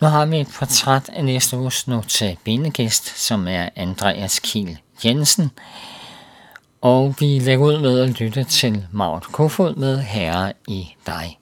Nu har vi et portræt af næste uges notabene-gæst, som er Andreas Kiel Jensen. Og vi lægger ud med at lytte til Maud Kofod med Herre i dig.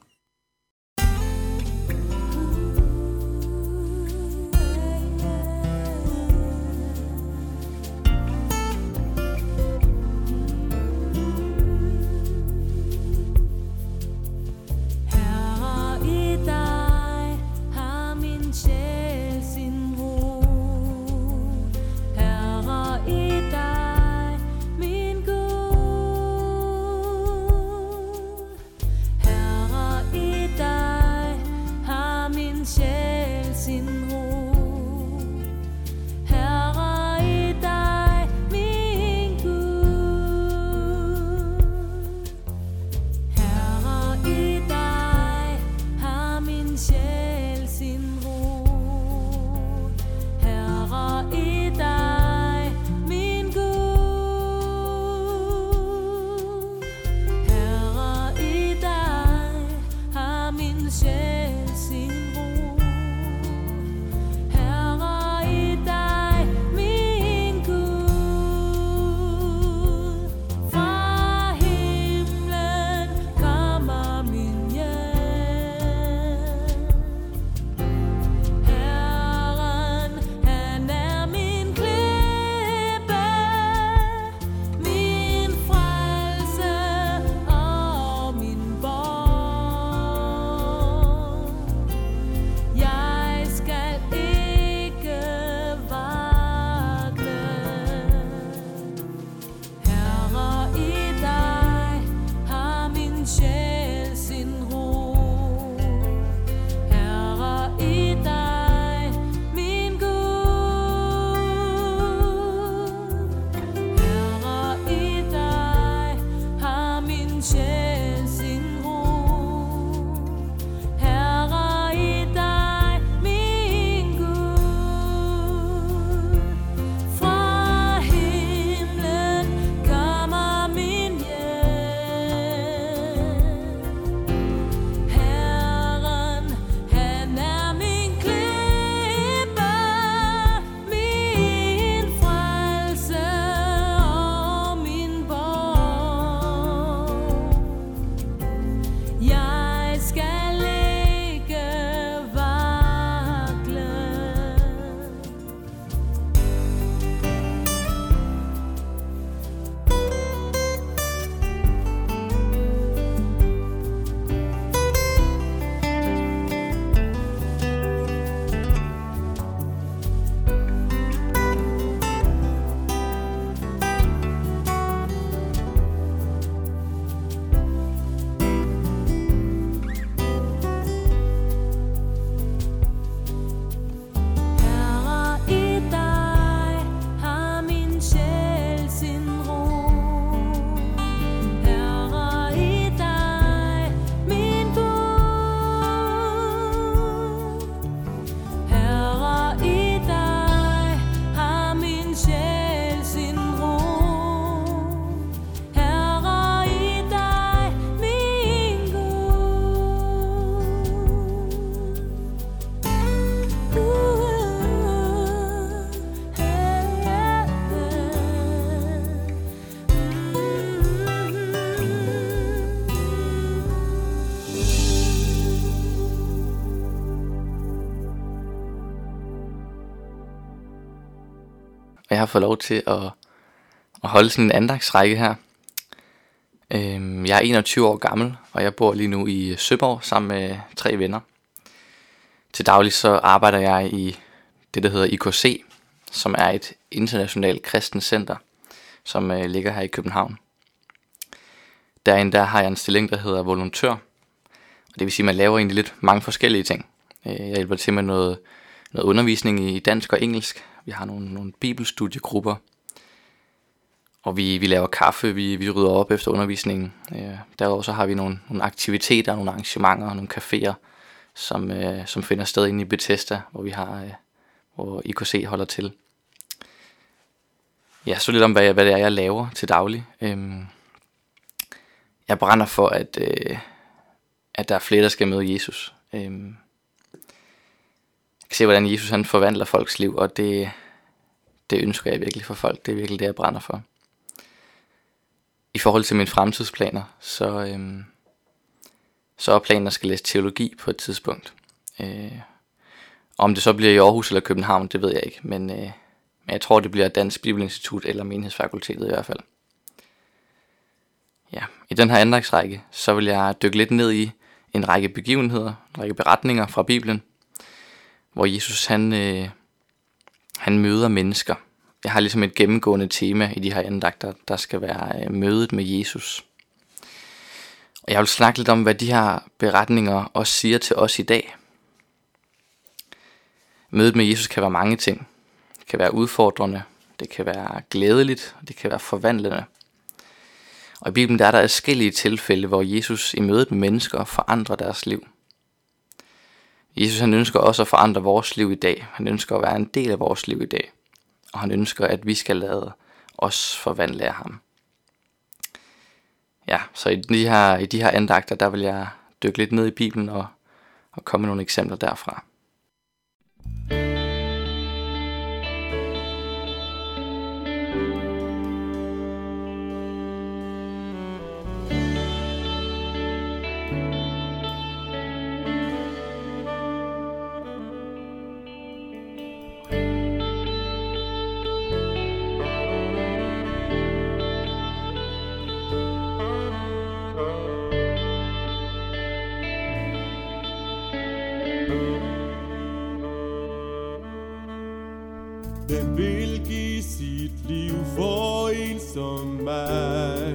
Og jeg har fået lov til at, at holde sådan en andagsrække her. Øhm, jeg er 21 år gammel, og jeg bor lige nu i Søborg sammen med tre venner. Til daglig så arbejder jeg i det, der hedder IKC, som er et internationalt kristen center, som øh, ligger her i København. Derinde der har jeg en stilling, der hedder volontør. Og det vil sige, at man laver egentlig lidt mange forskellige ting. Øh, jeg hjælper til med noget, noget undervisning i dansk og engelsk, vi har nogle, nogle bibelstudiegrupper, og vi, vi laver kaffe, vi, vi rydder op efter undervisningen. Øh, derudover så har vi nogle, nogle aktiviteter, nogle arrangementer og nogle caféer, som, øh, som finder sted inde i Bethesda, hvor vi har, øh, hvor IKC holder til. Ja, så lidt om, hvad, hvad det er, jeg laver til daglig. Øhm, jeg brænder for, at, øh, at der er flere, der skal møde Jesus. Øhm, se, hvordan Jesus han forvandler folks liv, og det, det ønsker jeg virkelig for folk. Det er virkelig det, jeg brænder for. I forhold til mine fremtidsplaner, så, øhm, så er planen, at skal læse teologi på et tidspunkt. Øh, om det så bliver i Aarhus eller København, det ved jeg ikke, men, øh, men jeg tror, det bliver Dansk Bibelinstitut eller Menighedsfakultetet i hvert fald. Ja, i den her andagsrække, så vil jeg dykke lidt ned i en række begivenheder, en række beretninger fra Bibelen, hvor Jesus han, øh, han møder mennesker. Jeg har ligesom et gennemgående tema i de her andagter, der skal være øh, mødet med Jesus. Og jeg vil snakke lidt om, hvad de her beretninger også siger til os i dag. Mødet med Jesus kan være mange ting. Det kan være udfordrende, det kan være glædeligt, det kan være forvandlende. Og i Bibelen der er der forskellige tilfælde, hvor Jesus i mødet med mennesker forandrer deres liv. Jesus han ønsker også at forandre vores liv i dag. Han ønsker at være en del af vores liv i dag. Og han ønsker, at vi skal lade os forvandle af ham. Ja, så i de her, i de her andagter, der vil jeg dykke lidt ned i Bibelen og, og komme med nogle eksempler derfra. Hvem vil give sit liv for en som mig?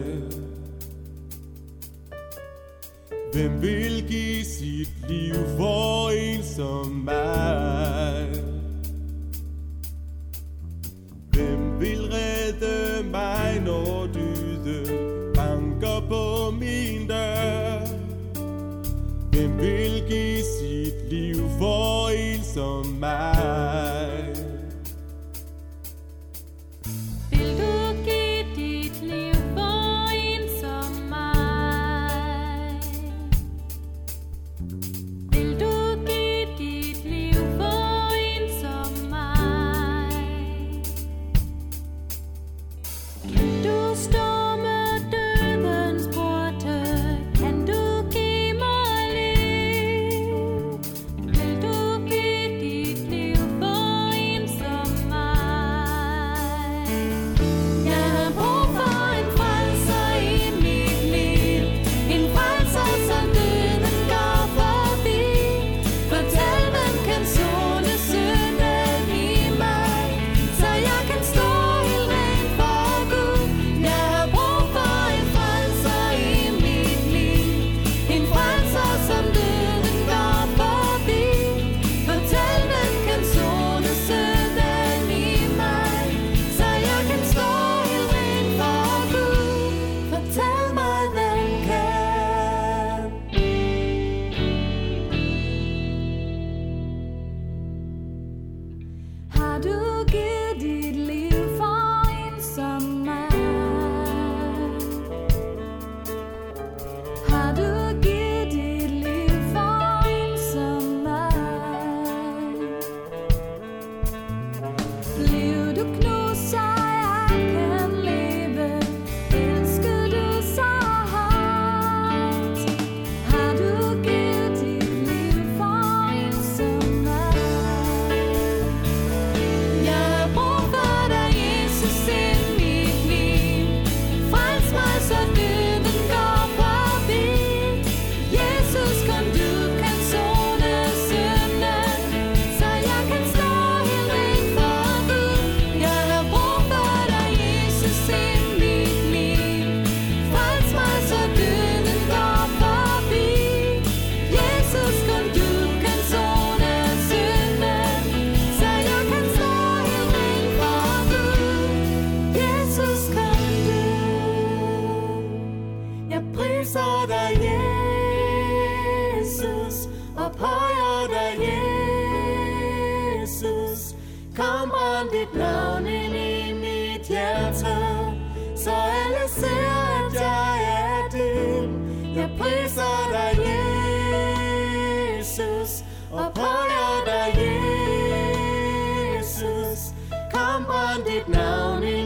Hvem vil give sit liv for en som mig? Hvem vil redde mig, når dyden banker på min dør? Hvem vil give sit liv for en som mig? Jesus Jesus. Ophøjer dig, Jesus. Kom brænd dit navn ind i mit hjerte, så alle ser, at jeg er din. Jeg priser dig, Jesus. Ophøjer dig, Jesus. Kom brænd dit navn ind